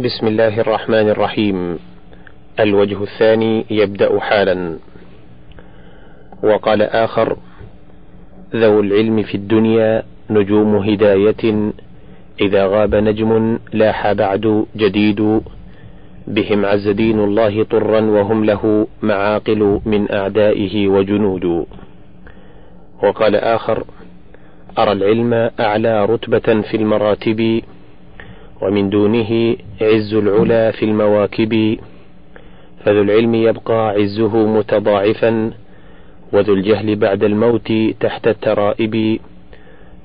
بسم الله الرحمن الرحيم. الوجه الثاني يبدأ حالا. وقال آخر ذو العلم في الدنيا نجوم هداية إذا غاب نجم لاح بعد جديد بهم عز دين الله طرا وهم له معاقل من أعدائه وجنود. وقال آخر أرى العلم أعلى رتبة في المراتب ومن دونه عز العلا في المواكب. فذو العلم يبقى عزه متضاعفا وذو الجهل بعد الموت تحت الترائب.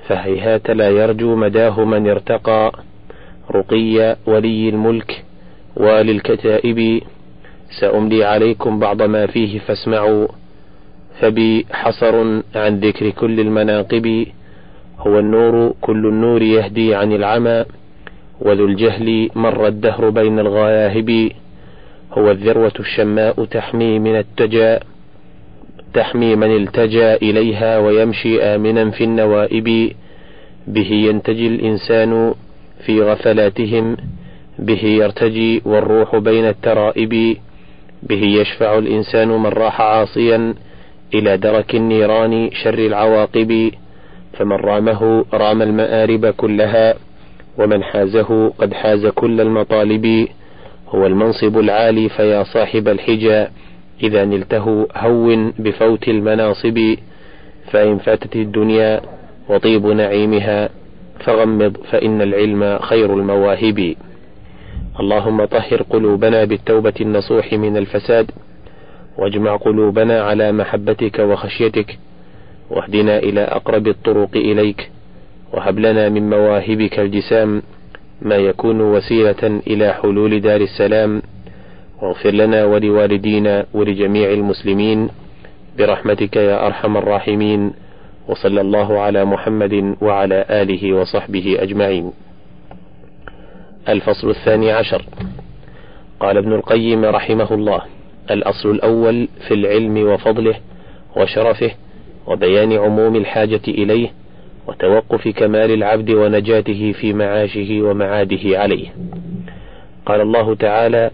فهيهات لا يرجو مداه من ارتقى رقي ولي الملك وللكتائب. سأملي عليكم بعض ما فيه فاسمعوا. فبي حصر عن ذكر كل المناقب. هو النور كل النور يهدي عن العمى. وذو الجهل مر الدهر بين الغياهب هو الذروة الشماء تحمي من التجا تحمي من التجا إليها ويمشي آمنا في النوائب. به ينتجي الإنسان في غفلاتهم به يرتجي والروح بين الترائب. به يشفع الإنسان من راح عاصيا إلى درك النيران شر العواقب. فمن رامه رام المآرب كلها. ومن حازه قد حاز كل المطالب هو المنصب العالي فيا صاحب الحجى. إذا نلته هون بفوت المناصب فإن فاتت الدنيا وطيب نعيمها فغمض فإن العلم خير المواهب. اللهم طهر قلوبنا بالتوبة النصوح من الفساد واجمع قلوبنا على محبتك وخشيتك واهدنا إلى أقرب الطرق إليك. وهب لنا من مواهبك الجسام ما يكون وسيلة إلى حلول دار السلام. واغفر لنا ولوالدينا ولجميع المسلمين برحمتك يا أرحم الراحمين. وصلى الله على محمد وعلى آله وصحبه أجمعين. الفصل الثاني عشر. قال ابن القيم رحمه الله: الأصل الأول في العلم وفضله وشرفه وبيان عموم الحاجة إليه وتوقف كمال العبد ونجاته في معاشه ومعاده عليه. قال الله تعالى: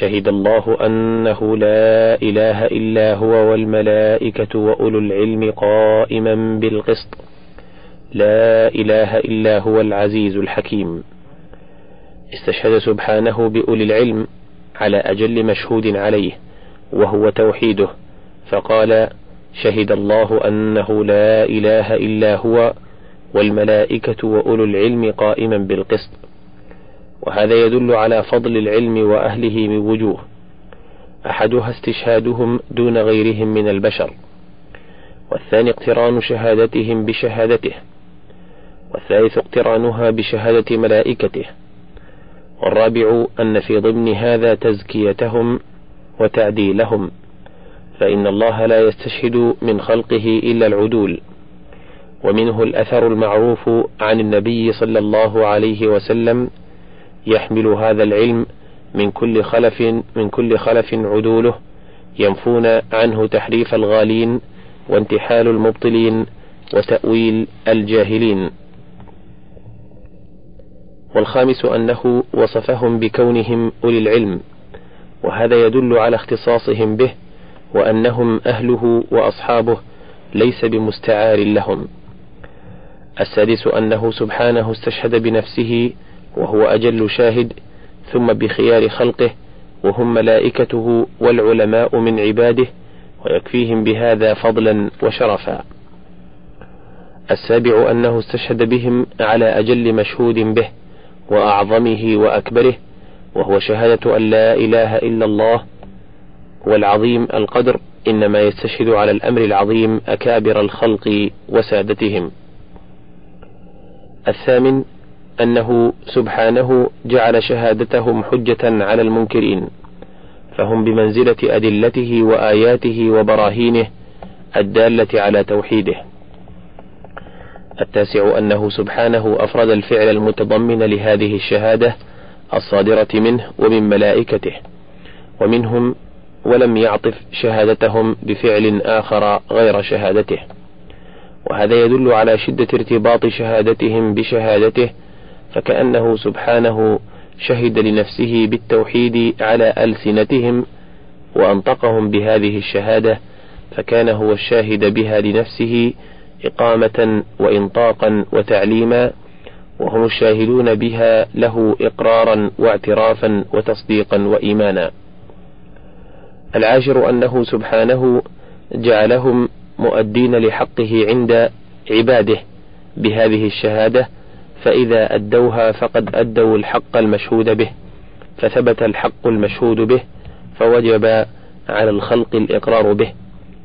شهد الله أنه لا إله إلا هو والملائكة وأولو العلم قائما بالقسط. لا إله إلا هو العزيز الحكيم. استشهد سبحانه بأولي العلم على أجل مشهود عليه وهو توحيده. فقال شهد الله أنه لا إله إلا هو والملائكة وأولو العلم قائما بالقسط. وهذا يدل على فضل العلم وأهله من وجوه. أحدها استشهادهم دون غيرهم من البشر. والثاني اقتران شهادتهم بشهادته. والثالث اقترانها بشهادة ملائكته. والرابع أن في ضمن هذا تزكيتهم وتعديلهم. فإن الله لا يستشهد من خلقه إلا العدول ومنه الأثر المعروف عن النبي صلى الله عليه وسلم يحمل هذا العلم من كل خلف من كل خلف عدوله ينفون عنه تحريف الغالين وانتحال المبطلين وتأويل الجاهلين. والخامس أنه وصفهم بكونهم أولي العلم وهذا يدل على اختصاصهم به وأنهم أهله وأصحابه ليس بمستعار لهم. السادس أنه سبحانه استشهد بنفسه وهو أجل شاهد ثم بخيار خلقه وهم ملائكته والعلماء من عباده ويكفيهم بهذا فضلا وشرفا. السابع أنه استشهد بهم على أجل مشهود به وأعظمه وأكبره وهو شهادة أن لا إله إلا الله والعظيم القدر إنما يستشهد على الأمر العظيم أكابر الخلق وسادتهم الثامن أنه سبحانه جعل شهادتهم حجة على المنكرين فهم بمنزلة أدلته وآياته وبراهينه الدالة على توحيده. التاسع أنه سبحانه أفرد الفعل المتضمن لهذه الشهادة الصادرة منه ومن ملائكته، ومنهم ولم يعطف شهادتهم بفعل آخر غير شهادته. وهذا يدل على شدة ارتباط شهادتهم بشهادته فكأنه سبحانه شهد لنفسه بالتوحيد على ألسنتهم وأنطقهم بهذه الشهادة فكان هو الشاهد بها لنفسه إقامة وإنطاقا وتعليما وهم الشاهدون بها له إقرارا واعترافا وتصديقا وإيمانا. العاشر أنه سبحانه جعلهم مؤدين لحقه عند عباده بهذه الشهادة فإذا أدوها فقد أدوا الحق المشهود به فثبت الحق المشهود به فوجب على الخلق الإقرار به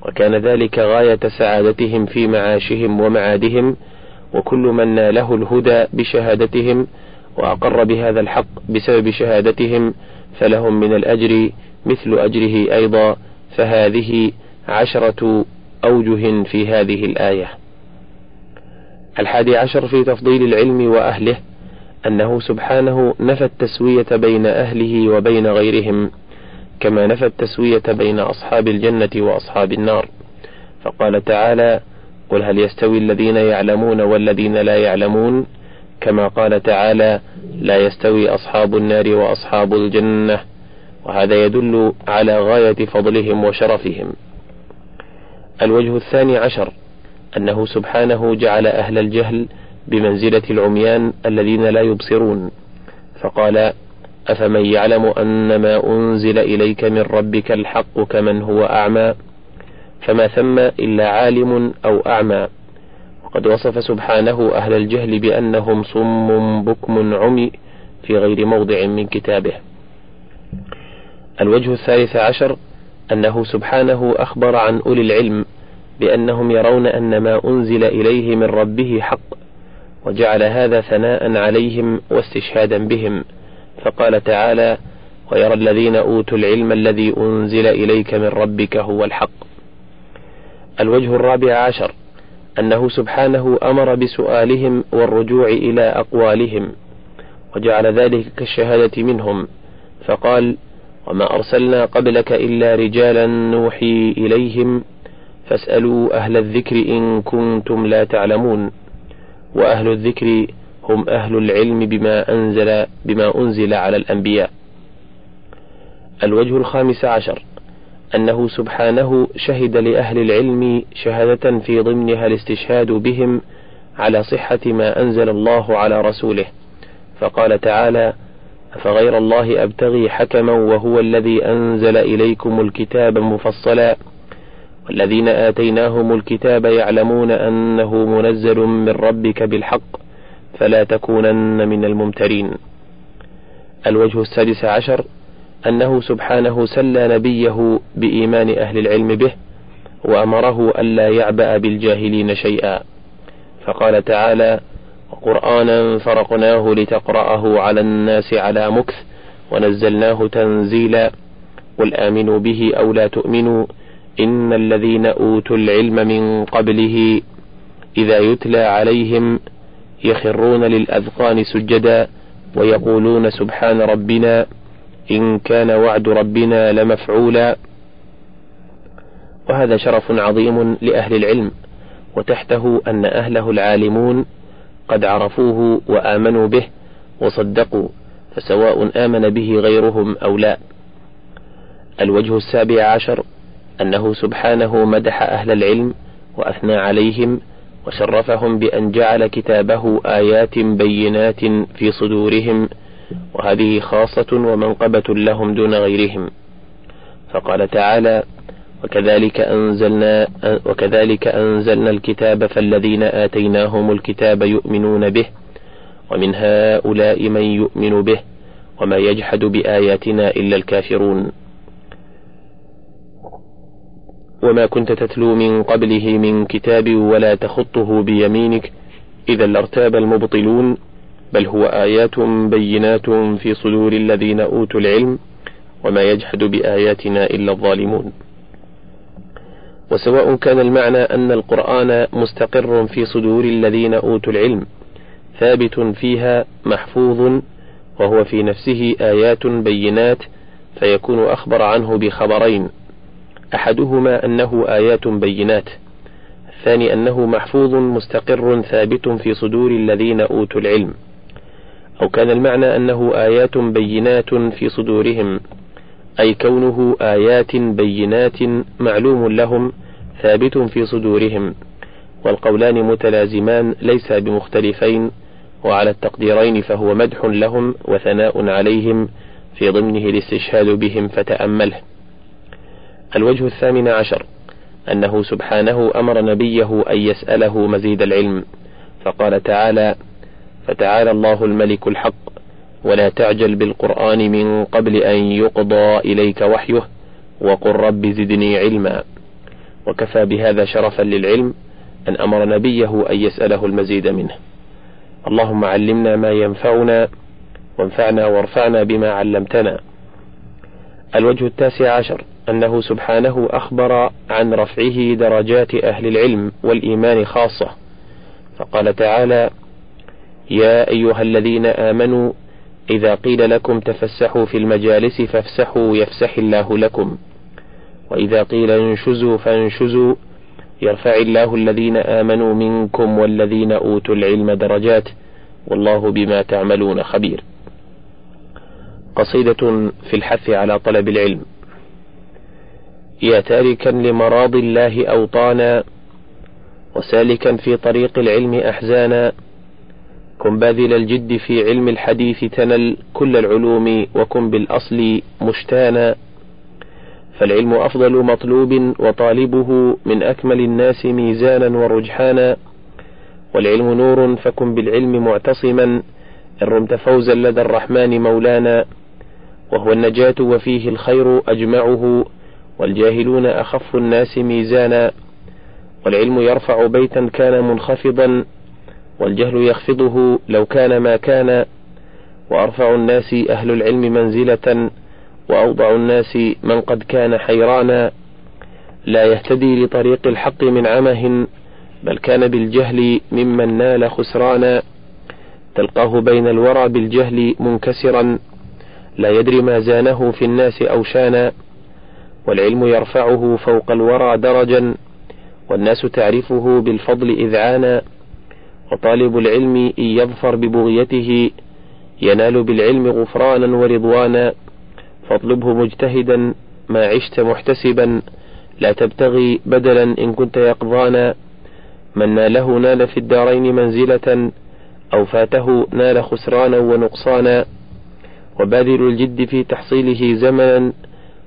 وكان ذلك غاية سعادتهم في معاشهم ومعادهم وكل من ناله الهدى بشهادتهم وأقر بهذا الحق بسبب شهادتهم فلهم من الأجر مثل أجره أيضا فهذه عشرة أوجه في هذه الآية. الحادي عشر في تفضيل العلم وأهله أنه سبحانه نفى التسوية بين أهله وبين غيرهم كما نفى التسوية بين أصحاب الجنة وأصحاب النار. فقال تعالى قل هل يستوي الذين يعلمون والذين لا يعلمون؟ كما قال تعالى لا يستوي أصحاب النار وأصحاب الجنة. وهذا يدل على غاية فضلهم وشرفهم. الوجه الثاني عشر أنه سبحانه جعل أهل الجهل بمنزلة العميان الذين لا يبصرون. فقال أفمن يعلم أن ما أنزل إليك من ربك الحق كمن هو أعمى؟ فما ثم إلا عالم أو أعمى. وقد وصف سبحانه أهل الجهل بأنهم صم بكم عمي في غير موضع من كتابه. الوجه الثالث عشر أنه سبحانه أخبر عن أولي العلم بأنهم يرون أن ما أنزل إليه من ربه حق وجعل هذا ثناء عليهم واستشهادا بهم. فقال تعالى ويرى الذين أوتوا العلم الذي أنزل إليك من ربك هو الحق. الوجه الرابع عشر أنه سبحانه أمر بسؤالهم والرجوع إلى أقوالهم وجعل ذلك كالشهادة منهم. فقال وما أرسلنا قبلك إلا رجالا نوحي إليهم فاسألوا أهل الذكر إن كنتم لا تعلمون وأهل الذكر هم أهل العلم بما أنزل بما أنزل على الأنبياء. الوجه الخامس عشر أنه سبحانه شهد لأهل العلم شهادة في ضمنها الاستشهاد بهم على صحة ما أنزل الله على رسوله، فقال تعالى: أفغير الله أبتغي حكما وهو الذي أنزل إليكم الكتاب مفصلا والذين آتيناهم الكتاب يعلمون أنه منزل من ربك بالحق فلا تكونن من الممترين. الوجه السادس عشر أنه سبحانه سلى نبيه بإيمان أهل العلم به وأمره ألا يعبأ بالجاهلين شيئا فقال تعالى وقرآنا فرقناه لتقرأه على الناس على مكث ونزلناه تنزيلا قل آمنوا به أو لا تؤمنوا إن الذين أوتوا العلم من قبله إذا يتلى عليهم يخرون للأذقان سجدا ويقولون سبحان ربنا إن كان وعد ربنا لمفعولا وهذا شرف عظيم لأهل العلم وتحته أن أهله العالمون قد عرفوه وآمنوا به وصدقوا فسواء آمن به غيرهم أو لا. الوجه السابع عشر أنه سبحانه مدح أهل العلم وأثنى عليهم وشرفهم بأن جعل كتابه آيات بينات في صدورهم وهذه خاصة ومنقبة لهم دون غيرهم. فقال تعالى وكذلك أنزلنا وكذلك أنزلنا الكتاب فالذين آتيناهم الكتاب يؤمنون به ومن هؤلاء من يؤمن به وما يجحد بآياتنا إلا الكافرون. وما كنت تتلو من قبله من كتاب ولا تخطه بيمينك إذا لارتاب المبطلون بل هو آيات بينات في صدور الذين أوتوا العلم وما يجحد بآياتنا إلا الظالمون. وسواء كان المعنى أن القرآن مستقر في صدور الذين أوتوا العلم ثابت فيها محفوظ وهو في نفسه آيات بينات فيكون أخبر عنه بخبرين. أحدهما أنه آيات بينات الثاني أنه محفوظ مستقر ثابت في صدور الذين أوتوا العلم. أو كان المعنى أنه آيات بينات في صدورهم. أي كونه آيات بينات معلوم لهم ثابت في صدورهم والقولان متلازمان ليس بمختلفين وعلى التقديرين فهو مدح لهم وثناء عليهم في ضمنه الاستشهاد بهم فتأمله. الوجه الثامن عشر أنه سبحانه أمر نبيه أن يسأله مزيد العلم فقال تعالى فتعالى الله الملك الحق ولا تعجل بالقرآن من قبل أن يقضى إليك وحيه وقل رب زدني علما. وكفى بهذا شرفا للعلم أن أمر نبيه أن يسأله المزيد منه. اللهم علمنا ما ينفعنا وانفعنا وارفعنا بما علمتنا. الوجه التاسع عشر أنه سبحانه أخبر عن رفعه درجات أهل العلم والإيمان خاصة. فقال تعالى يا أيها الذين آمنوا إذا قيل لكم تفسحوا في المجالس فافسحوا يفسح الله لكم. وإذا قيل انشزوا فانشزوا يرفع الله الذين آمنوا منكم والذين أوتوا العلم درجات والله بما تعملون خبير. قصيدة في الحث على طلب العلم. يا تاركا لمراض الله أوطانا وسالكا في طريق العلم أحزانا كن باذل الجد في علم الحديث تنل كل العلوم وكن بالأصل مشتانا. فالعلم أفضل مطلوب وطالبه من أكمل الناس ميزانا ورجحانا. والعلم نور فكن بالعلم معتصما. إن رمت فوزا لدى الرحمن مولانا. وهو النجاة وفيه الخير أجمعه. والجاهلون أخف الناس ميزانا. والعلم يرفع بيتا كان منخفضا. والجهل يخفضه لو كان ما كان وأرفع الناس أهل العلم منزلة وأوضع الناس من قد كان حيرانا. لا يهتدي لطريق الحق من عمه بل كان بالجهل ممن نال خسرانا. تلقاه بين الورى بالجهل منكسرا. لا يدري ما زانه في الناس أو شانا والعلم يرفعه فوق الورى درجا والناس تعرفه بالفضل إذعانا وطالب العلم إن يظفر ببغيته ينال بالعلم غفرانا ورضوانا فاطلبه مجتهدا ما عشت محتسبا لا تبتغي بدلا إن كنت يقظانا. من ناله نال في الدارين منزلة أو فاته نال خسرانا ونقصانا. وباذل الجد في تحصيله زمنا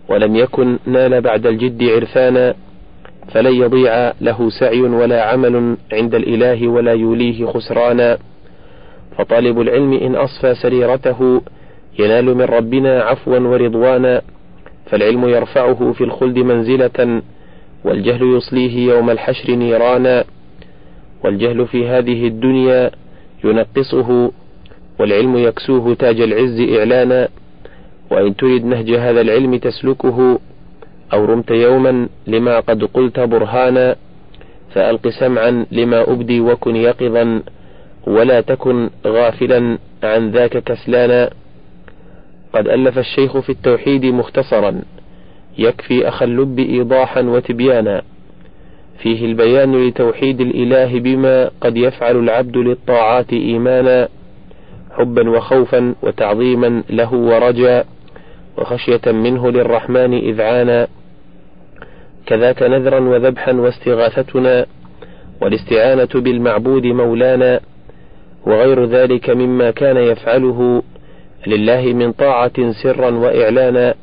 ولم يكن نال بعد الجد عرفانا. فلن يضيع له سعي ولا عمل عند الإله ولا يوليه خسرانا. فطالب العلم إن أصفى سريرته ينال من ربنا عفوا ورضوانا. فالعلم يرفعه في الخلد منزلة والجهل يصليه يوم الحشر نيرانا. والجهل في هذه الدنيا ينقصه والعلم يكسوه تاج العز إعلانا. وإن تريد نهج هذا العلم تسلكه أو رمت يوما لما قد قلت برهانا فألق سمعا لما أبدي وكن يقظا ولا تكن غافلا عن ذاك كسلانا. قد ألف الشيخ في التوحيد مختصرا يكفي أخ اللب إيضاحا وتبيانا. فيه البيان لتوحيد الإله بما قد يفعل العبد للطاعات إيمانا حبا وخوفا وتعظيما له ورجا وخشية منه للرحمن إذعانا. كذاك نذرا وذبحا واستغاثتنا والاستعانة بالمعبود مولانا وغير ذلك مما كان يفعله لله من طاعة سرا وإعلانا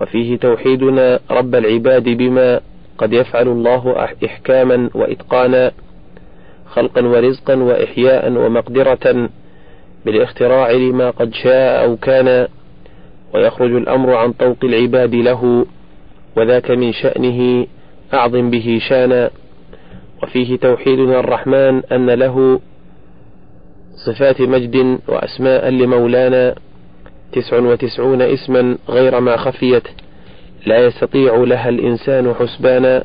وفيه توحيدنا رب العباد بما قد يفعل الله إحكاما وإتقانا خلقا ورزقا وإحياء ومقدرة بالاختراع لما قد شاء أو كان ويخرج الأمر عن طوق العباد له وذاك من شأنه أعظم به شانا. وفيه توحيدنا الرحمن أن له صفات مجد وأسماء لمولانا. تسع وتسعون اسما غير ما خفيت. لا يستطيع لها الإنسان حسبانا.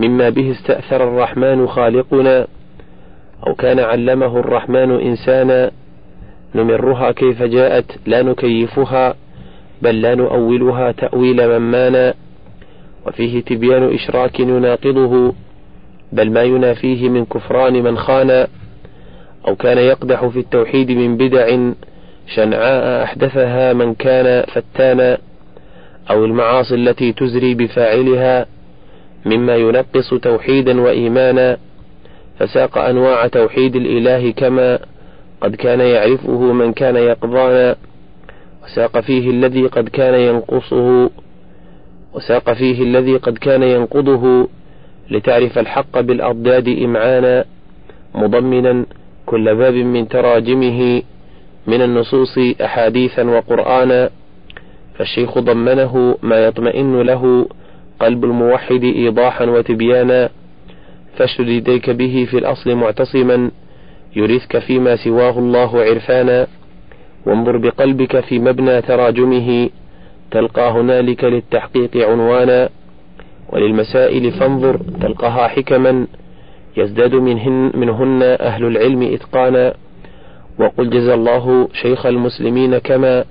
مما به استأثر الرحمن خالقنا. أو كان علمه الرحمن إنسانا. نمرها كيف جاءت لا نكيفها. بل لا نؤولها تأويل من مانا وفيه تبيان إشراك يناقضه بل ما ينافيه من كفران من خانا أو كان يقدح في التوحيد من بدع شنعاء أحدثها من كان فتانا أو المعاصي التي تزري بفاعلها مما ينقص توحيدا وإيمانا فساق أنواع توحيد الإله كما قد كان يعرفه من كان يقضانا. وساق فيه الذي قد كان ينقصه وساق فيه الذي قد كان ينقضه لتعرف الحق بالأضداد إمعانا مضمنا كل باب من تراجمه من النصوص أحاديثا وقرآنا فالشيخ ضمنه ما يطمئن له قلب الموحد إيضاحا وتبيانا فاشدد يديك به في الأصل معتصما يرثك فيما سواه الله عرفانا. وانظر بقلبك في مبنى تراجمه تلقى هنالك للتحقيق عنوانا وللمسائل فانظر تلقاها حكما يزداد منهن, منهن أهل العلم إتقانا. وقل جزى الله شيخ المسلمين كما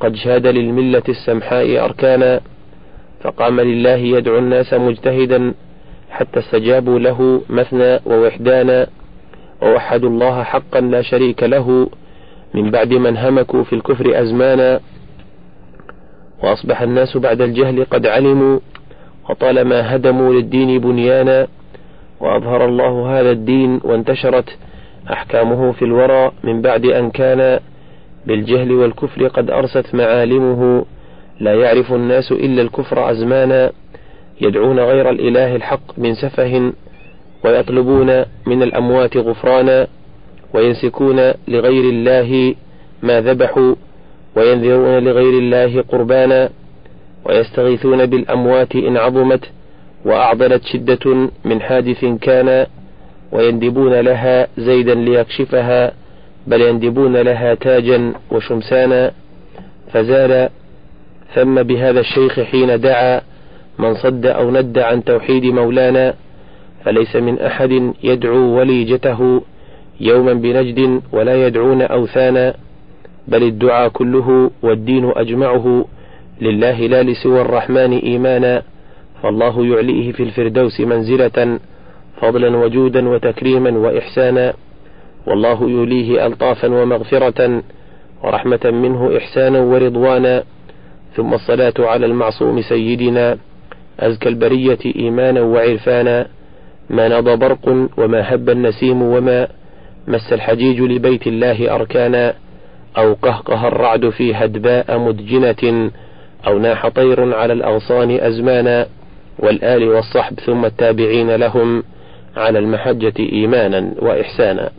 قد شاد للملة السمحاء أركانا. فقام لله يدعو الناس مجتهدا حتى استجابوا له مثنى ووحدانا ووحدوا الله حقا لا شريك له من بعد من همكوا في الكفر أزمانا وأصبح الناس بعد الجهل قد علموا وطالما هدموا للدين بنيانا وأظهر الله هذا الدين وانتشرت أحكامه في الورى من بعد أن كان بالجهل والكفر قد أرست معالمه. لا يعرف الناس إلا الكفر أزمانا يدعون غير الإله الحق من سفه ويطلبون من الأموات غفرانا. وينسكون لغير الله ما ذبحوا وينذرون لغير الله قربانا ويستغيثون بالأموات إن عظمت وأعضلت شدة من حادث كان ويندبون لها زيدا ليكشفها بل يندبون لها تاجا وشمسانا. فزال ثم بهذا الشيخ حين دعا من صد أو ند عن توحيد مولانا فليس من أحد يدعو وليجته. يوما بنجد ولا يدعون أوثانا بل الدعاء كله والدين أجمعه لله لا لسوى الرحمن إيمانا فالله يعليه في الفردوس منزلة فضلا وجودا وتكريما وإحسانا والله يوليه ألطافا ومغفرة ورحمة منه إحسانا ورضوانا ثم الصلاة على المعصوم سيدنا أزكى البرية إيمانا وعرفانا ما نضى برق وما هب النسيم وما مس الحجيج لبيت الله أركانا أو قهقه الرعد في هدباء مدجنة أو ناح طير على الأغصان أزمانا والآل والصحب ثم التابعين لهم على المحجة إيمانا وإحسانا.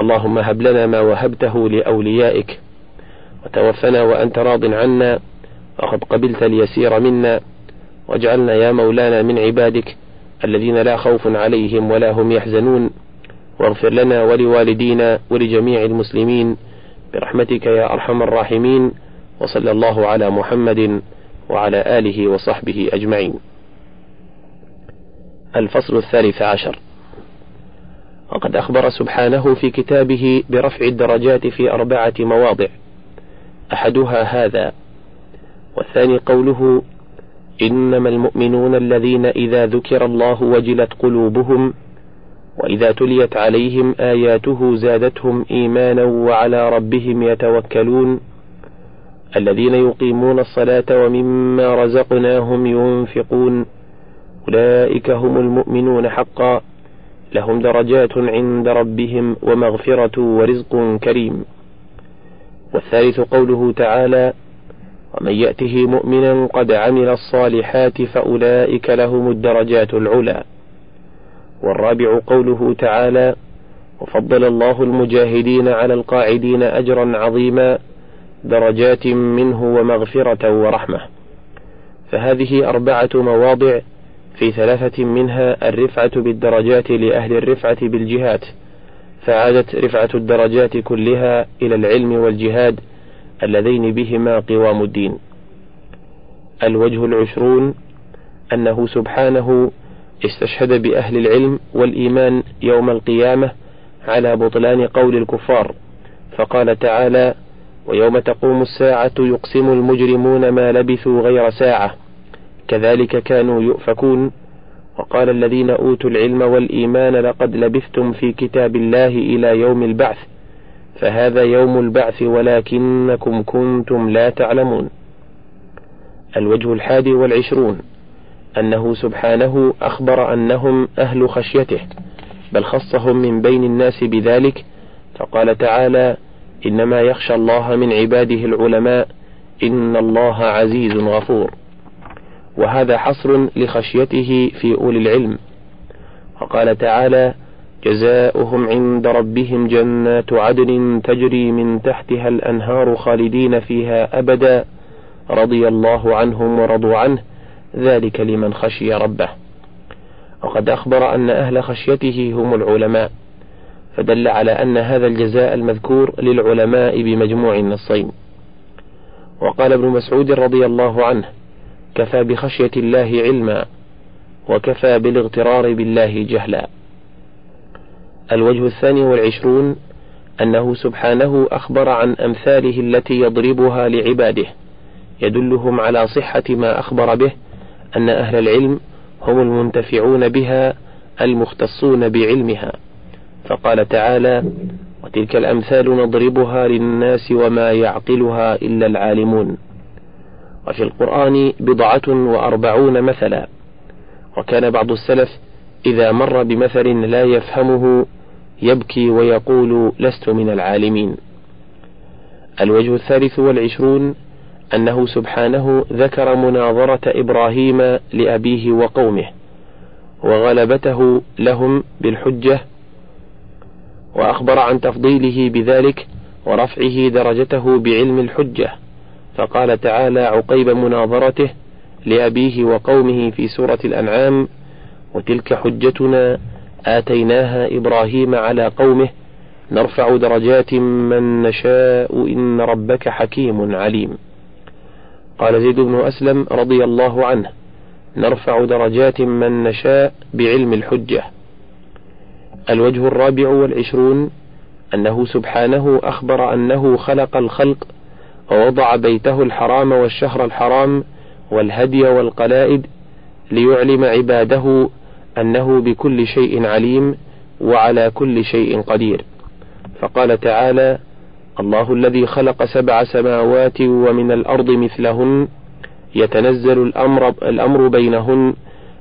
اللهم هب لنا ما وهبته لأوليائك وتوفنا وأنت راض عنا وقد قبلت اليسير منا واجعلنا يا مولانا من عبادك الذين لا خوف عليهم ولا هم يحزنون. واغفر لنا ولوالدينا ولجميع المسلمين برحمتك يا أرحم الراحمين وصلى الله على محمد وعلى آله وصحبه أجمعين. الفصل الثالث عشر. وقد أخبر سبحانه في كتابه برفع الدرجات في أربعة مواضع أحدها هذا والثاني قوله إنما المؤمنون الذين إذا ذكر الله وجلت قلوبهم وإذا تليت عليهم آياته زادتهم إيمانا وعلى ربهم يتوكلون. الذين يقيمون الصلاة ومما رزقناهم ينفقون. أولئك هم المؤمنون حقا. لهم درجات عند ربهم ومغفرة ورزق كريم. والثالث قوله تعالى ومن يأته مؤمنا قد عمل الصالحات فأولئك لهم الدرجات العلى. والرابع قوله تعالى وفضل الله المجاهدين على القاعدين أجرا عظيما درجات منه ومغفرة ورحمة. فهذه أربعة مواضع في ثلاثة منها الرفعة بالدرجات لأهل الرفعة بالجهات فعادت رفعة الدرجات كلها إلى العلم والجهاد اللذين بهما قوام الدين. الوجه العشرون أنه سبحانه استشهد بأهل العلم والإيمان يوم القيامة على بطلان قول الكفار فقال تعالى ويوم تقوم الساعة يقسم المجرمون ما لبثوا غير ساعة كذلك كانوا يؤفكون وقال الذين أوتوا العلم والإيمان لقد لبثتم في كتاب الله إلى يوم البعث فهذا يوم البعث ولكنكم كنتم لا تعلمون الوجه الحادي والعشرون أنه سبحانه أخبر أنهم أهل خشيته بل خصهم من بين الناس بذلك فقال تعالى إنما يخشى الله من عباده العلماء إن الله عزيز غفور. وهذا حصر لخشيته في أولي العلم. وقال تعالى جزاؤهم عند ربهم جنات عدن تجري من تحتها الأنهار خالدين فيها أبدا رضي الله عنهم ورضوا عنه. ذلك لمن خشي ربه. وقد أخبر أن أهل خشيته هم العلماء فدل على أن هذا الجزاء المذكور للعلماء بمجموع النصين. وقال ابن مسعود رضي الله عنه كفى بخشية الله علما وكفى بالاغترار بالله جهلا. الوجه الثاني والعشرون أنه سبحانه أخبر عن أمثاله التي يضربها لعباده يدلهم على صحة ما أخبر به أن أهل العلم هم المنتفعون بها المختصون بعلمها. فقال تعالى وتلك الأمثال نضربها للناس وما يعقلها إلا العالمون وفي القرآن بضعة وأربعون مثلا. وكان بعض السلف إذا مر بمثل لا يفهمه يبكي ويقول لست من العالمين الوجه الثالث والعشرون أنه سبحانه ذكر مناظرة إبراهيم لأبيه وقومه وغلبته لهم بالحجة وأخبر عن تفضيله بذلك ورفعه درجته بعلم الحجة. فقال تعالى عقيب مناظرته لأبيه وقومه في سورة الأنعام وتلك حجتنا آتيناها إبراهيم على قومه نرفع درجات من نشاء إن ربك حكيم عليم. قال زيد بن أسلم رضي الله عنه نرفع درجات من نشاء بعلم الحجة. الوجه الرابع والعشرون أنه سبحانه أخبر أنه خلق الخلق ووضع بيته الحرام والشهر الحرام والهدي والقلائد ليعلم عباده أنه بكل شيء عليم وعلى كل شيء قدير. فقال تعالى الله الذي خلق سبع سماوات ومن الأرض مثلهن يتنزل الأمر, الأمر بينهن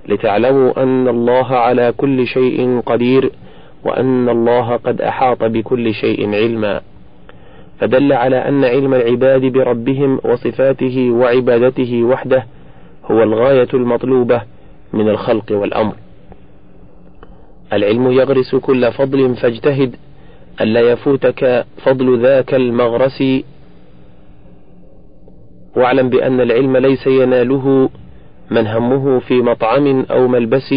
لتعلموا أن الله على كل شيء قدير وأن الله قد أحاط بكل شيء علما. فدل على أن علم العباد بربهم وصفاته وعبادته وحده هو الغاية المطلوبة من الخلق والأمر. العلم يغرس كل فضل فاجتهد ألا يفوتك فضل ذاك المغرس. واعلم بأن العلم ليس يناله من همه في مطعم أو ملبس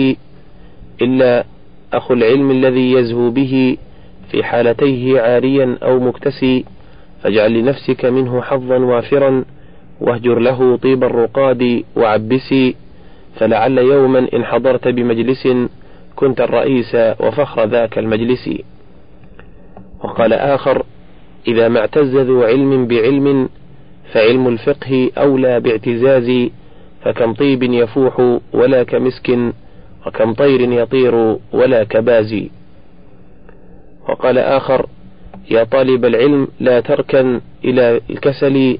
إلا أخو العلم الذي يزهو به في حالتيه عاريا أو مكتسي. فاجعل لنفسك منه حظا وافرا واهجر له طيب الرقاد وعبسي. فلعل يوما إن حضرت بمجلس كنت الرئيس وفخر ذاك المجلس. وقال آخر إذا ما اعتز ذو علم بعلم فعلم الفقه أولى باعتزاز فكم طيب يفوح ولا كمسك وكم طير يطير ولا كبازي وقال آخر يا طالب العلم لا تركن إلى الكسل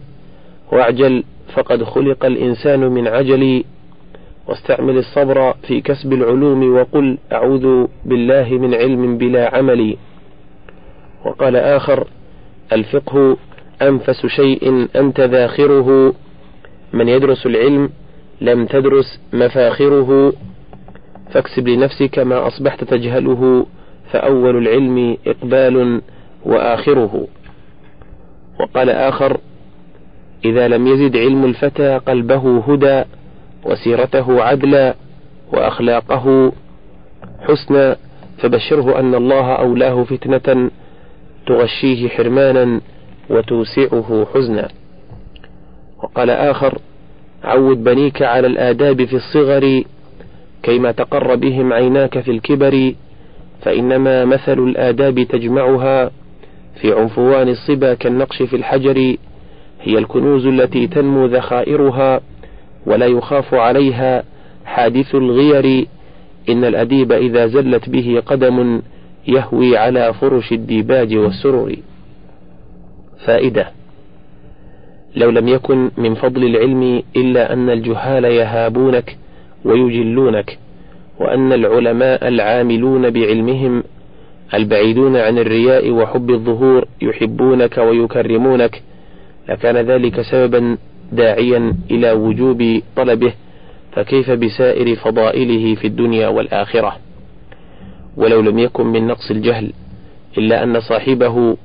واعجل فقد خلق الإنسان من عجل واستعمل الصبر في كسب العلوم وقل أعوذ بالله من علم بلا عمل. وقال آخر الفقه أنفس شيء أنت ذاخره من يدرس العلم لم تدرس مفاخره. فاكسب لنفسك ما أصبحت تجهله فأول العلم إقبال وآخره. وقال آخر إذا لم يزد علم الفتى قلبه هدى وسيرته عدلا وأخلاقه حسنا فبشره أن الله أولاه فتنة تغشيه حرمانا وتوسعه حزنا. وقال آخر عود بنيك على الآداب في الصغر كيما تقر بهم عيناك في الكبر فإنما مثل الآداب تجمعها في عنفوان الصبا كالنقش في الحجر هي الكنوز التي تنمو ذخائرها ولا يخاف عليها حادث الغير إن الأديب إذا زلت به قدم يهوي على فرش الديباج والسرور فائدة لو لم يكن من فضل العلم إلا أن الجهال يهابونك ويجلونك وأن العلماء العاملون بعلمهم البعيدون عن الرياء وحب الظهور يحبونك ويكرمونك لكان ذلك سببا داعيا إلى وجوب طلبه فكيف بسائر فضائله في الدنيا والآخرة؟ ولو لم يكن من نقص الجهل إلا أن صاحبه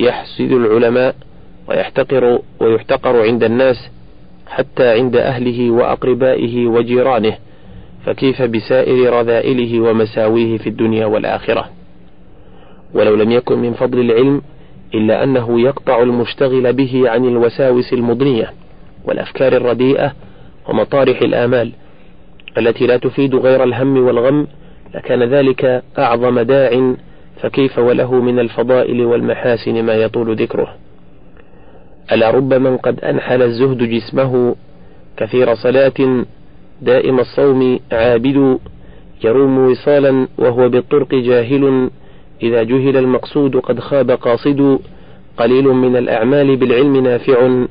يحسد العلماء ويحتقر ويحتقر عند الناس حتى عند أهله وأقربائه وجيرانه فكيف بسائر رذائله ومساويه في الدنيا والآخرة؟ ولو لم يكن من فضل العلم إلا أنه يقطع المشتغل به عن الوساوس المضنية والأفكار الرديئة ومطارح الآمال التي لا تفيد غير الهم والغم لكان ذلك أعظم داع فكيف وله من الفضائل والمحاسن ما يطول ذكره. ألا رب من قد أنحل الزهد جسمه كثير صلاة دائم الصوم عابد يروم وصالا وهو بالطرق جاهل إذا جهل المقصود قد خاب قاصد قليل من الأعمال بالعلم نافع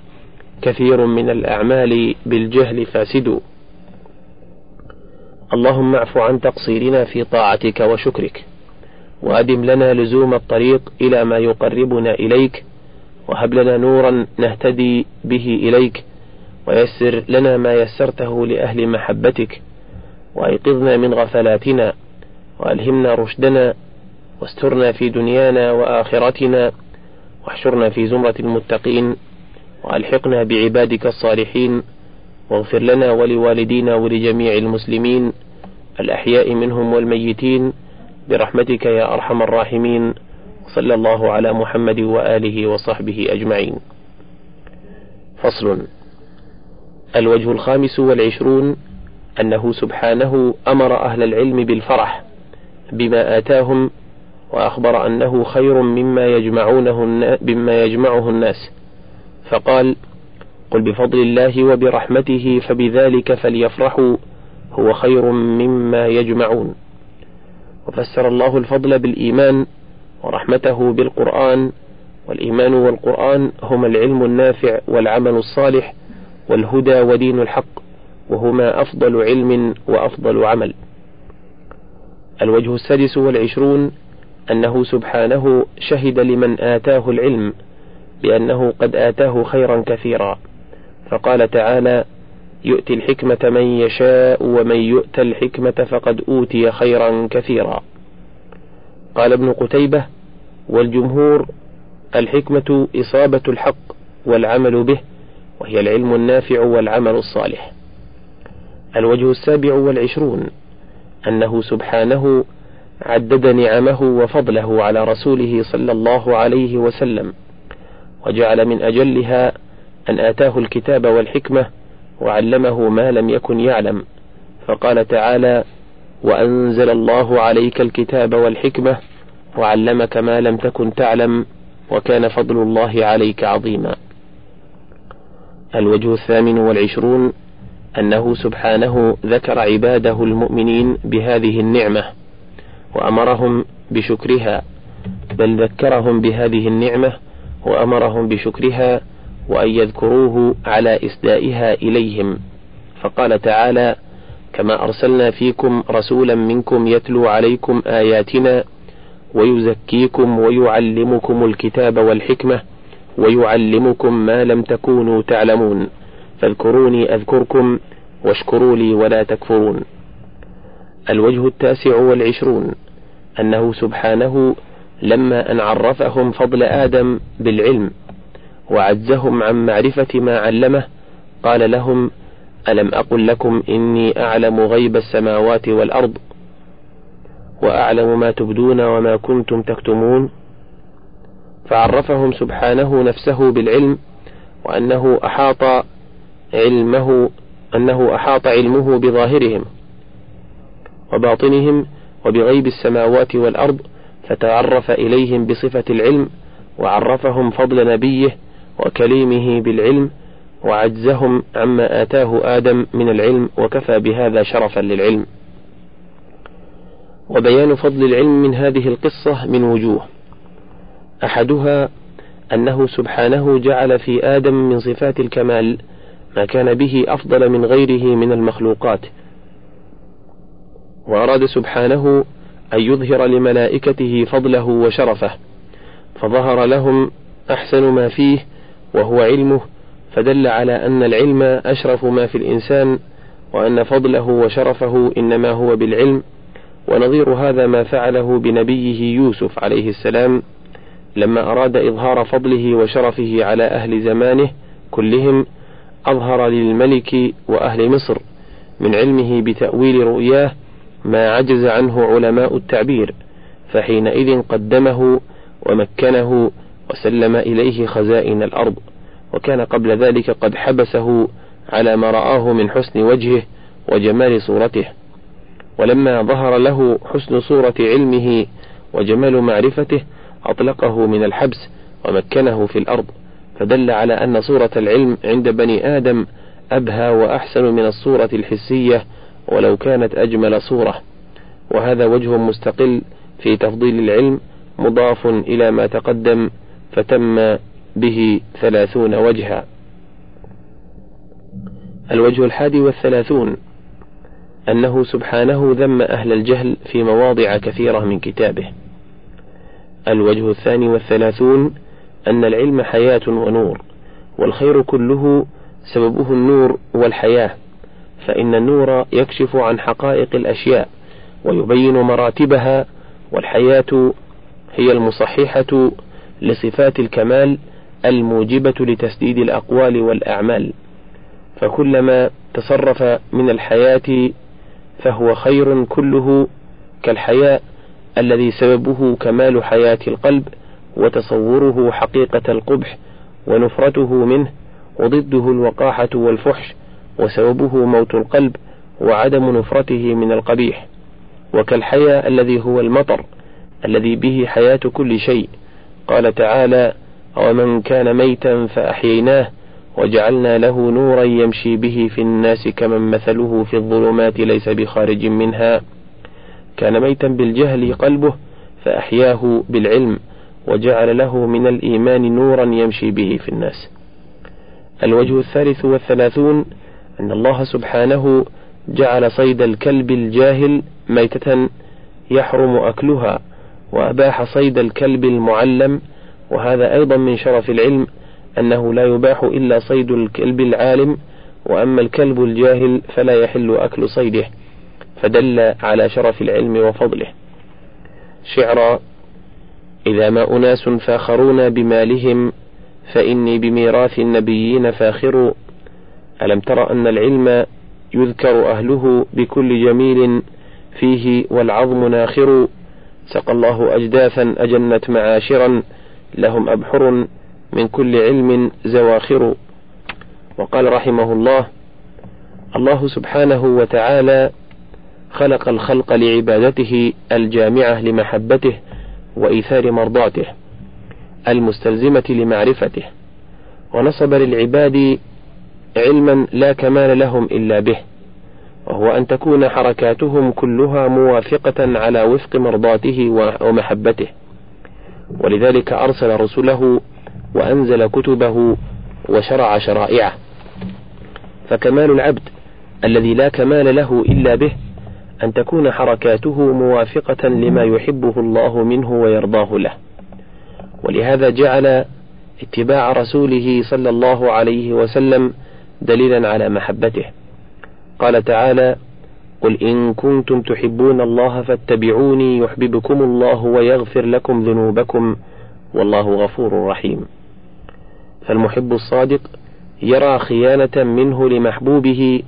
كثير من الأعمال بالجهل فاسد. اللهم اعف عن تقصيرنا في طاعتك وشكرك وأدم لنا لزوم الطريق إلى ما يقربنا إليك وهب لنا نورا نهتدي به إليك ويسر لنا ما يسرته لأهل محبتك وأيقظنا من غفلاتنا وألهمنا رشدنا واسترنا في دنيانا وآخرتنا واحشرنا في زمرة المتقين وألحقنا بعبادك الصالحين. واغفر لنا ولوالدينا ولجميع المسلمين الأحياء منهم والميتين برحمتك يا أرحم الراحمين صلى الله على محمد وآله وصحبه أجمعين. فصل. الوجه الخامس والعشرون أنه سبحانه أمر أهل العلم بالفرح بما آتاهم وأخبر أنه خير مما يجمعونه مما يجمعه الناس. فقال قل بفضل الله وبرحمته فبذلك فليفرحوا هو خير مما يجمعون. وفسر الله الفضل بالإيمان ورحمته بالقرآن والإيمان والقرآن هما العلم النافع والعمل الصالح والهدى ودين الحق وهما أفضل علم وأفضل عمل. الوجه السادس والعشرون أنه سبحانه شهد لمن آتاه العلم بأنه قد آتاه خيرا كثيرا. فقال تعالى يؤتي الحكمة من يشاء ومن يؤت الحكمة فقد أوتي خيرا كثيرا. قال ابن قتيبة والجمهور الحكمة إصابة الحق والعمل به وهي العلم النافع والعمل الصالح. الوجه السابع والعشرون أنه سبحانه عدد نعمه وفضله على رسوله صلى الله عليه وسلم وجعل من أجلها أن آتاه الكتاب والحكمة وعلمه ما لم يكن يعلم. فقال تعالى وأنزل الله عليك الكتاب والحكمة وعلمك ما لم تكن تعلم وكان فضل الله عليك عظيما. الوجه الثامن والعشرون أنه سبحانه ذكر عباده المؤمنين بهذه النعمة وأمرهم بشكرها بل ذكرهم بهذه النعمة وأمرهم بشكرها وأن يذكروه على إسدائها إليهم. فقال تعالى كما أرسلنا فيكم رسولا منكم يتلو عليكم آياتنا ويزكيكم ويعلمكم الكتاب والحكمة ويعلمكم ما لم تكونوا تعلمون. فاذكروني أذكركم واشكروا لي ولا تكفرون. الوجه التاسع والعشرون أنه سبحانه لما أن عرفهم فضل آدم بالعلم وعزهم عن معرفة ما علمه قال لهم ألم أقل لكم إني أعلم غيب السماوات والأرض؟ وأعلم ما تبدون وما كنتم تكتمون؟ فعرفهم سبحانه نفسه بالعلم وأنه أحاط علمه أنه أحاط علمه بظاهرهم وباطنهم وبغيب السماوات والأرض فتعرف إليهم بصفة العلم وعرفهم فضل نبيه وكليمه بالعلم وعجزهم عما آتاه آدم من العلم وكفى بهذا شرفا للعلم. وبيان فضل العلم من هذه القصة من وجوه. أحدها أنه سبحانه جعل في آدم من صفات الكمال ما كان به أفضل من غيره من المخلوقات. وأراد سبحانه أن يظهر لملائكته فضله وشرفه فظهر لهم أحسن ما فيه وهو علمه فدل على أن العلم أشرف ما في الإنسان وأن فضله وشرفه إنما هو بالعلم ونظير هذا ما فعله بنبيه يوسف عليه السلام لما أراد إظهار فضله وشرفه على أهل زمانه كلهم أظهر للملك وأهل مصر من علمه بتأويل رؤياه ما عجز عنه علماء التعبير فحينئذ قدمه ومكنه وسلم إليه خزائن الأرض وكان قبل ذلك قد حبسه على ما رآه من حسن وجهه وجمال صورته. ولما ظهر له حسن صورة علمه وجمال معرفته أطلقه من الحبس ومكنه في الأرض. فدل على أن صورة العلم عند بني آدم أبهى وأحسن من الصورة الحسية ولو كانت أجمل صورة. وهذا وجه مستقل في تفضيل العلم مضاف إلى ما تقدم فتم به ثلاثون وجها. الوجه الحادي والثلاثون أنه سبحانه ذم أهل الجهل في مواضع كثيرة من كتابه. الوجه الثاني والثلاثون أن العلم حياة ونور والخير كله سببه النور والحياة فإن النور يكشف عن حقائق الأشياء ويبين مراتبها والحياة هي المصححة لصفات الكمال الموجبة لتسديد الأقوال والأعمال. فكلما تصرف من الحياة فهو خير كله كالحياء الذي سببه كمال حياة القلب وتصوره حقيقة القبح ونفرته منه وضده الوقاحة والفحش وسببه موت القلب وعدم نفرته من القبيح. وكالحياء الذي هو المطر الذي به حياة كل شيء قال تعالى ومن كان ميتا فأحييناه وجعلنا له نورا يمشي به في الناس كمن مثله في الظلمات ليس بخارج منها كان ميتا بالجهل قلبه فأحياه بالعلم وجعل له من الإيمان نورا يمشي به في الناس. الوجه الثالث والثلاثون أن الله سبحانه جعل صيد الكلب الجاهل ميتة يحرم أكلها وأباح صيد الكلب المعلم وهذا أيضا من شرف العلم أنه لا يباح إلا صيد الكلب العالم وأما الكلب الجاهل فلا يحل أكل صيده فدل على شرف العلم وفضله. شعرا إذا ما أناس فاخرون بمالهم فإني بميراث النبيين فاخر. ألم تر أن العلم يذكر أهله بكل جميل فيه والعظم ناخر؟ سقى الله أجداثا أجنت معاشرا لهم أبحر من كل علم زواخر. وقال رحمه الله الله سبحانه وتعالى خلق الخلق لعبادته الجامعة لمحبته وإيثار مرضاته المستلزمة لمعرفته ونصب للعباد علما لا كمال لهم إلا به. وهو أن تكون حركاتهم كلها موافقة على وفق مرضاته ومحبته. ولذلك أرسل رسله وأنزل كتبه وشرع شرائعه. فكمال العبد الذي لا كمال له إلا به أن تكون حركاته موافقة لما يحبه الله منه ويرضاه له. ولهذا جعل اتباع رسوله صلى الله عليه وسلم دليلا على محبته. قال تعالى قل إن كنتم تحبون الله فاتبعوني يحببكم الله ويغفر لكم ذنوبكم والله غفور رحيم. فالمحب الصادق يرى خيانة منه لمحبوبه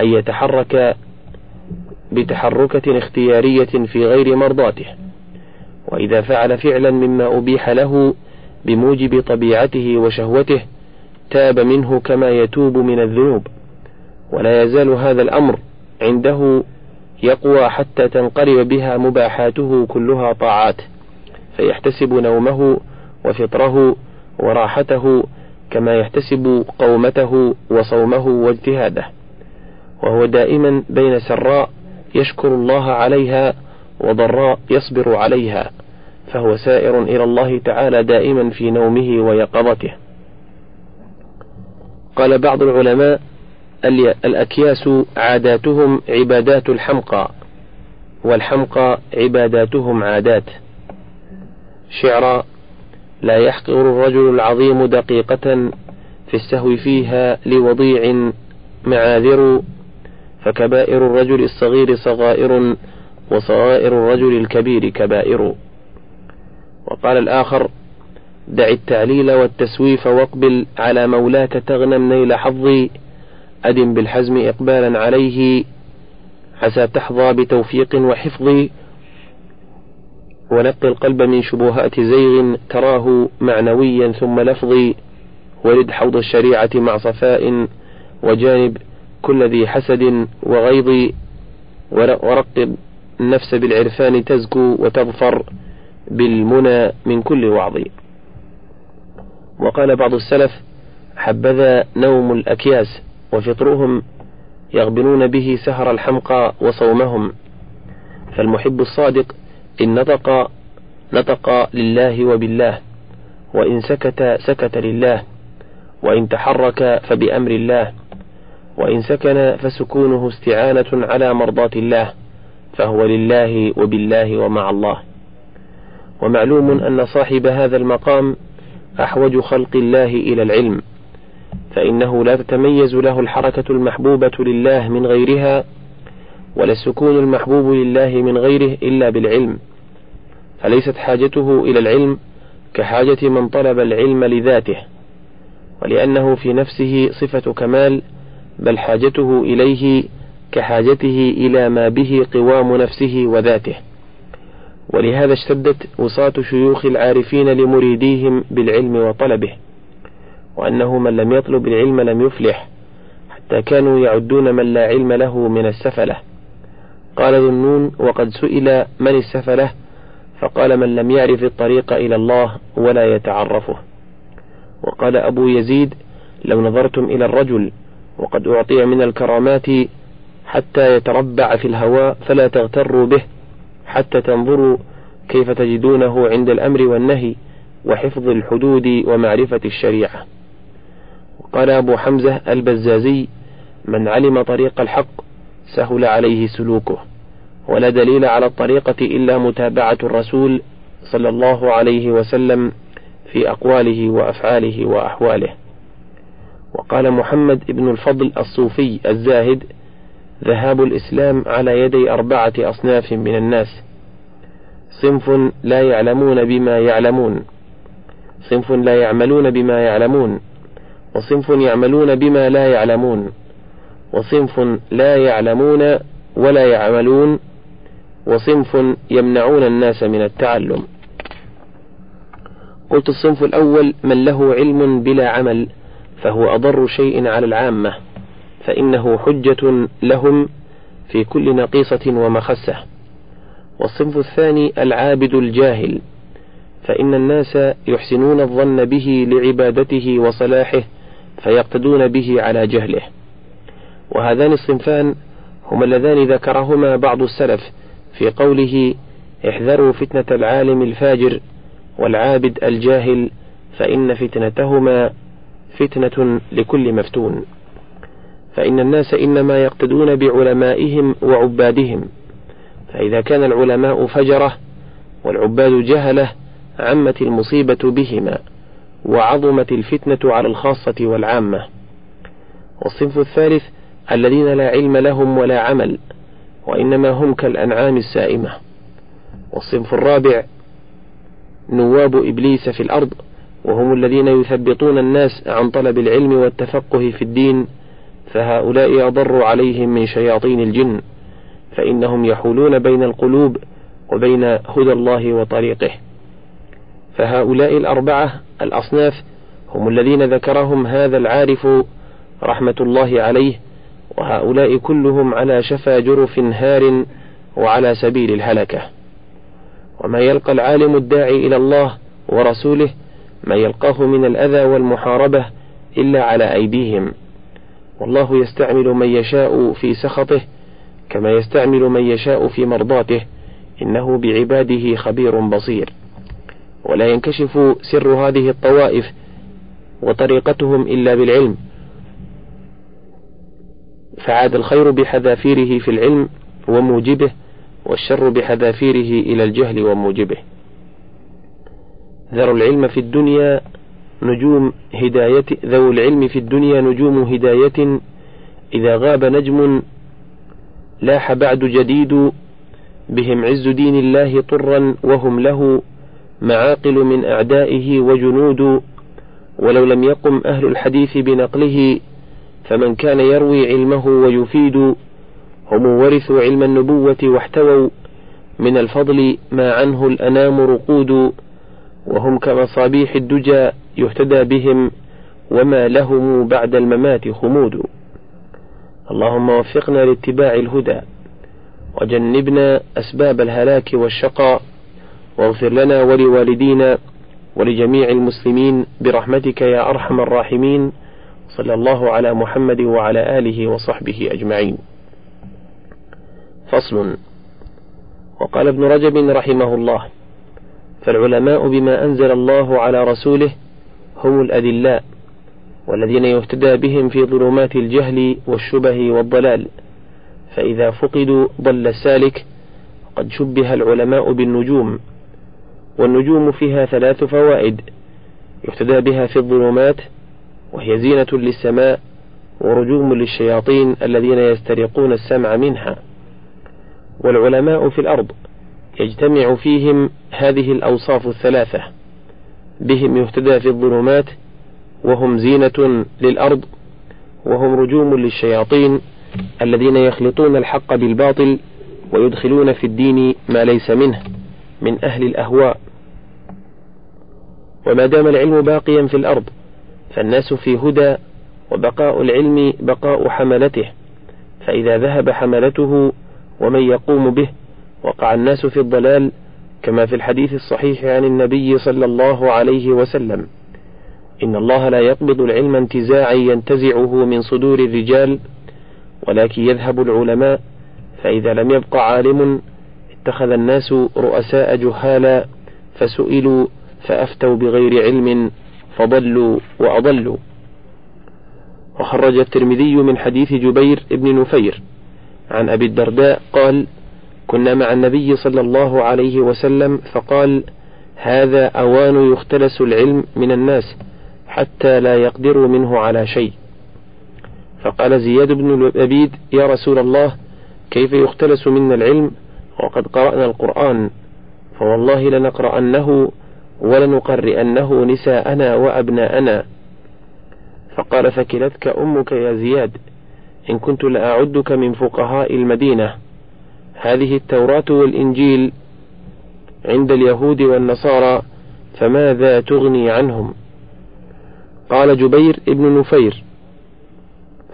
أن يتحرك بتحركة اختيارية في غير مرضاته وإذا فعل فعلا مما أبيح له بموجب طبيعته وشهوته تاب منه كما يتوب من الذنوب. ولا يزال هذا الأمر عنده يقوى حتى تنقلب بها مباحاته كلها طاعات فيحتسب نومه وفطره وراحته كما يحتسب قومته وصومه واجتهاده. وهو دائما بين سراء يشكر الله عليها وضراء يصبر عليها فهو سائر إلى الله تعالى دائما في نومه ويقظته. قال بعض العلماء الأكياس عاداتهم عبادات الحمقى والحمقى عباداتهم عادات. شعرا لا يحقر الرجل العظيم دقيقة في السهو فيها لوضيع معاذر فكبائر الرجل الصغير صغائر وصغائر الرجل الكبير كبائر. وقال الآخر دع التعليل والتسويف واقبل على مولاك تغنم نيل حظي أدم بالحزم إقبالا عليه عسى تحظى بتوفيق وحفظ ونقي القلب من شبهات زيغ تراه معنويا ثم لفظي ورد حوض الشريعة مع صفاء وجانب كل ذي حسد وغيظ ورقب النفس بالعرفان تزكو وتظفر بالمنى من كل وعظ. وقال بعض السلف حبذا نوم الأكياس. وفطرهم يغبنون به سهر الحمقى وصومهم. فالمحب الصادق إن نطق نطق لله وبالله وإن سكت سكت لله وإن تحرك فبأمر الله وإن سكن فسكونه استعانة على مرضاة الله فهو لله وبالله ومع الله. ومعلوم أن صاحب هذا المقام أحوج خلق الله إلى العلم. فإنه لا تتميز له الحركة المحبوبة لله من غيرها ولا السكون المحبوب لله من غيره إلا بالعلم. فليست حاجته إلى العلم كحاجة من طلب العلم لذاته ولأنه في نفسه صفة كمال بل حاجته إليه كحاجته إلى ما به قوام نفسه وذاته. ولهذا اشتدت وصاة شيوخ العارفين لمريديهم بالعلم وطلبه. وأنه من لم يطلب العلم لم يفلح حتى كانوا يعدون من لا علم له من السفلة. قال ذنون وقد سئل من السفلة؟ فقال من لم يعرف الطريق إلى الله ولا يتعرفه. وقال أبو يزيد لو نظرتم إلى الرجل وقد أعطي من الكرامات حتى يتربع في الهواء فلا تغتروا به حتى تنظروا كيف تجدونه عند الأمر والنهي وحفظ الحدود ومعرفة الشريعة. وقال أبو حمزة البزازي من علم طريق الحق سهل عليه سلوكه ولا دليل على الطريقة إلا متابعة الرسول صلى الله عليه وسلم في أقواله وأفعاله وأحواله. وقال محمد بن الفضل الصوفي الزاهد ذهاب الإسلام على يدي أربعة أصناف من الناس صنف لا يعلمون بما يعلمون صنف لا يعملون بما يعلمون وصنف يعملون بما لا يعلمون وصنف لا يعلمون ولا يعملون وصنف يمنعون الناس من التعلم. قلت الصنف الأول من له علم بلا عمل فهو أضر شيء على العامة فإنه حجة لهم في كل نقيصة ومخسة. والصنف الثاني العابد الجاهل فإن الناس يحسنون الظن به لعبادته وصلاحه فيقتدون به على جهله. وهذان الصنفان هما اللذان ذكرهما بعض السلف في قوله احذروا فتنة العالم الفاجر والعابد الجاهل فإن فتنتهما فتنة لكل مفتون. فإن الناس إنما يقتدون بعلمائهم وعبادهم. فإذا كان العلماء فجرة والعباد جهلة عمت المصيبة بهما. وعظمت الفتنة على الخاصة والعامة. والصنف الثالث الذين لا علم لهم ولا عمل وإنما هم كالأنعام السائمة. والصنف الرابع نواب إبليس في الأرض وهم الذين يثبطون الناس عن طلب العلم والتفقه في الدين فهؤلاء أضر عليهم من شياطين الجن فإنهم يحولون بين القلوب وبين هدى الله وطريقه. فهؤلاء الأربعة الأصناف هم الذين ذكرهم هذا العارف رحمة الله عليه وهؤلاء كلهم على شفا جرف هار وعلى سبيل الهلكة. وما يلقى العالم الداعي إلى الله ورسوله ما يلقاه من الأذى والمحاربة إلا على أيديهم. والله يستعمل من يشاء في سخطه كما يستعمل من يشاء في مرضاته إنه بعباده خبير بصير. ولا ينكشف سر هذه الطوائف وطريقتهم إلا بالعلم. فعاد الخير بحذافيره في العلم وموجبه والشر بحذافيره إلى الجهل وموجبه. ذر العلم في الدنيا نجوم هداية ذو العلم في الدنيا نجوم هداية. إذا غاب نجم لاح بعد جديد بهم عز دين الله طرا وهم له معاقل من أعدائه وجنود ولو لم يقم أهل الحديث بنقله فمن كان يروي علمه ويفيد هم ورثوا علم النبوة واحتووا من الفضل ما عنه الأنام رقود وهم كمصابيح الدجى يهتدى بهم وما لهم بعد الممات خمود. اللهم وفقنا لاتباع الهدى وجنبنا أسباب الهلاك والشقاء واغفر لنا ولوالدينا ولجميع المسلمين برحمتك يا أرحم الراحمين. صلى الله على محمد وعلى آله وصحبه أجمعين. فصل. وقال ابن رجب رحمه الله فالعلماء بما أنزل الله على رسوله هم الأدلاء والذين يهتدى بهم في ظلمات الجهل والشبه والضلال. فإذا فقدوا ضل السالك قد شبه العلماء بالنجوم. والنجوم فيها ثلاث فوائد يهتدى بها في الظلمات وهي زينة للسماء ورجوم للشياطين الذين يسترقون السمع منها. والعلماء في الأرض يجتمع فيهم هذه الأوصاف الثلاثة. بهم يهتدى في الظلمات وهم زينة للأرض وهم رجوم للشياطين الذين يخلطون الحق بالباطل ويدخلون في الدين ما ليس منه. من أهل الأهواء. وما دام العلم باقيا في الأرض فالناس في هدى وبقاء العلم بقاء حملته. فإذا ذهب حملته ومن يقوم به وقع الناس في الضلال كما في الحديث الصحيح عن النبي صلى الله عليه وسلم. إن الله لا يقبض العلم انتزاعا ينتزعه من صدور الرجال ولكن يذهب العلماء فإذا لم يبق عالم اتخذ الناس رؤساء جهالا فسئلوا فأفتوا بغير علم فضلوا وأضلوا. وخرج الترمذي من حديث جبير بن نفير عن أبي الدرداء قال كنا مع النبي صلى الله عليه وسلم فقال هذا أوان يختلس العلم من الناس حتى لا يقدروا منه على شيء فقال زياد بن لبيد يا رسول الله كيف يختلس منا العلم وقد قرأنا القرآن فوالله لنقرأنه ولنقرئنه نساءنا وأبناءنا. فقال فكلتك أمك يا زياد إن كنت لأعدك من فقهاء المدينة. هذه التوراة والإنجيل عند اليهود والنصارى فماذا تغني عنهم؟ قال جبير ابن نفير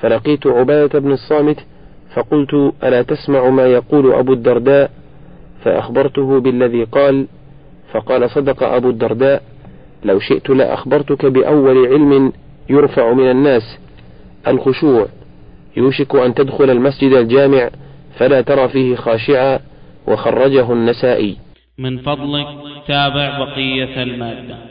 فلقيت عبادة بن الصامت فقلت ألا تسمع ما يقول أبو الدرداء؟ فأخبرته بالذي قال فقال صدق أبو الدرداء لو شئت لأخبرتك بأول علم يرفع من الناس الخشوع. يوشك أن تدخل المسجد الجامع فلا ترى فيه خاشعا وخرجه النسائي. من فضلك تابع بقية المادة.